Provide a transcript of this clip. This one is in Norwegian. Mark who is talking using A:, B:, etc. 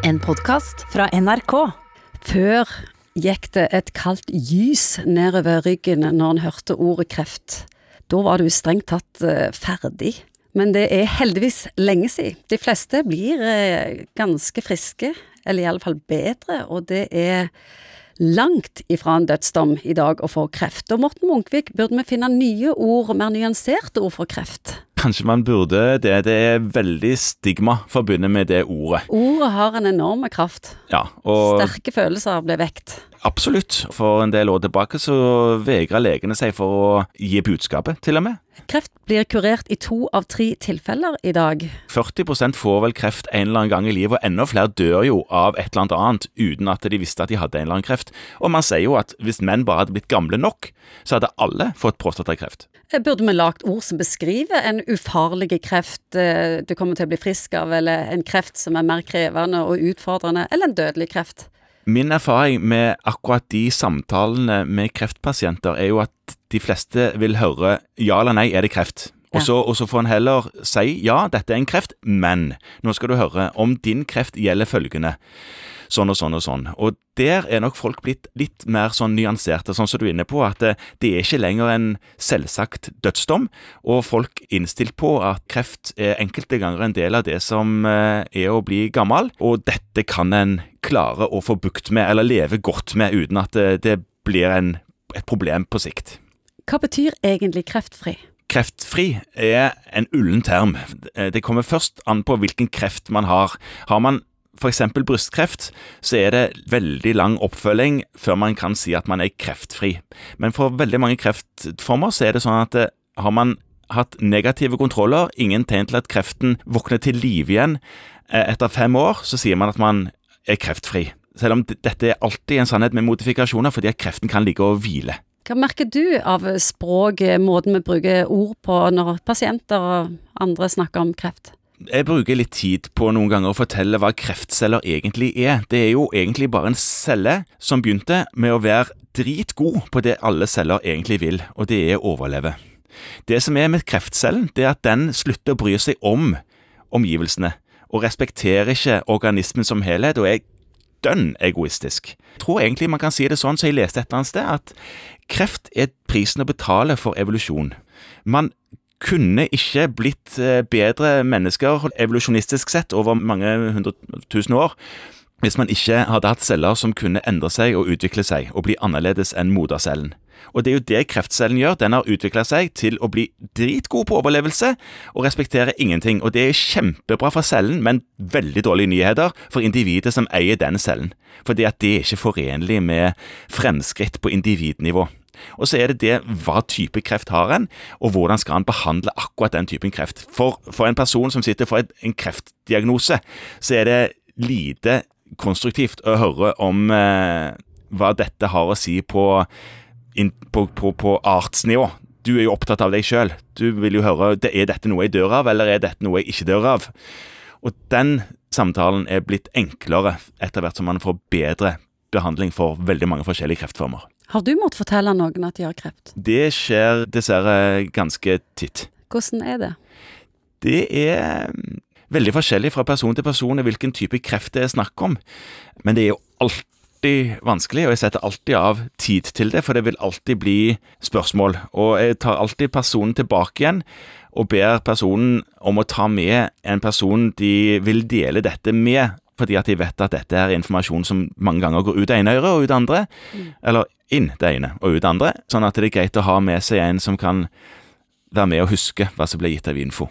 A: En podkast fra NRK.
B: Før gikk det et kaldt gys nedover ryggen når en hørte ordet kreft. Da var du strengt tatt eh, ferdig. Men det er heldigvis lenge siden. De fleste blir eh, ganske friske, eller i alle fall bedre, og det er langt ifra en dødsdom i dag å få kreft. Og Morten Munkvik, burde vi finne nye ord, mer nyanserte ord for kreft?
C: Kanskje man burde det. Det er veldig stigma forbundet med det ordet.
B: Ordet har en enorm kraft.
C: Ja, og
B: Sterke følelser ble vekt.
C: Absolutt. For en del år tilbake så vegra legene seg for å gi budskapet, til og med.
B: Kreft blir kurert i to av tre tilfeller i dag.
C: 40% får vel kreft en eller annen gang i livet, og enda flere dør jo av et eller annet uten at de visste at de hadde en eller annen kreft. Og man sier jo at hvis menn bare hadde blitt gamle nok, så hadde alle fått prostatakreft.
B: Eh, Burde vi lagt ord som beskriver en ufarlig kreft eh, du kommer til å bli frisk av, eller en kreft som er mer krevende og utfordrende, eller en dødelig kreft?
C: Min erfaring med akkurat de samtalene med kreftpasienter er jo at de fleste vil høre ja eller nei, er det kreft? Og så, og så får en heller si ja, dette er en kreft, men nå skal du høre, om din kreft gjelder følgende. Sånn og sånn og sånn. Og der er nok folk blitt litt mer sånn nyanserte, sånn som du er inne på, at det, det er ikke lenger en selvsagt dødsdom, og folk innstilt på at kreft er enkelte ganger en del av det som eh, er å bli gammel, og dette kan en klare å få bukt med, eller leve godt med, uten at det, det blir en, et problem på sikt.
B: Hva betyr egentlig kreftfri?
C: Kreftfri er en ullen term. Det kommer først an på hvilken kreft man har. Har man f.eks. brystkreft, så er det veldig lang oppfølging før man kan si at man er kreftfri. Men for veldig mange kreftformer så er det sånn at eh, har man hatt negative kontroller, ingen tegn til at kreften våkner til live igjen eh, etter fem år, så sier man at man er kreftfri. Selv om dette er alltid en sannhet med modifikasjoner, fordi at kreften kan ligge og hvile.
B: Hva merker du av språk, eh, måten vi bruker ord på når pasienter og andre snakker om kreft?
C: Jeg bruker litt tid på noen ganger å fortelle hva kreftceller egentlig er. Det er jo egentlig bare en celle som begynte med å være dritgod på det alle celler egentlig vil, og det er å overleve. Det som er med kreftcellen, det er at den slutter å bry seg om omgivelsene, og respekterer ikke organismen som helhet, og er dønn egoistisk. Jeg tror egentlig man kan si det sånn som jeg leste et eller annet sted, at kreft er prisen å betale for evolusjon. Man kunne ikke blitt eh, bedre mennesker evolusjonistisk sett over mange hundre tusen år hvis man ikke hadde hatt celler som kunne endre seg og utvikle seg og bli annerledes enn modercellen. Og det er jo det kreftcellen gjør. Den har utvikla seg til å bli dritgod på overlevelse og respekterer ingenting. Og det er kjempebra for cellen, men veldig dårlige nyheter for individet som eier den cellen. Fordi at det er ikke forenlig med fremskritt på individnivå. Og så er det det hva type kreft har en, og hvordan skal en behandle akkurat den typen kreft. For, for en person som sitter for en kreftdiagnose, så er det lite konstruktivt å høre om eh, hva dette har å si på, in, på, på, på artsnivå. Du er jo opptatt av deg sjøl. Du vil jo høre er dette noe jeg dør av, eller er dette noe jeg ikke dør av. Og den samtalen er blitt enklere etter hvert som man får bedre behandling for veldig mange forskjellige kreftformer.
B: Har du måttet fortelle noen at de har kreft?
C: Det skjer dessverre ganske titt.
B: Hvordan er det?
C: Det er veldig forskjellig fra person til person i hvilken type kreft det er snakk om. Men det er jo alltid vanskelig, og jeg setter alltid av tid til det, for det vil alltid bli spørsmål. Og jeg tar alltid personen tilbake igjen og ber personen om å ta med en person de vil dele dette med, fordi at de vet at dette er informasjon som mange ganger går ut det ene øret og ut det andre, eller inn det ene og ut det andre, sånn at det er greit å ha med seg en som kan være med og huske hva som ble gitt av info.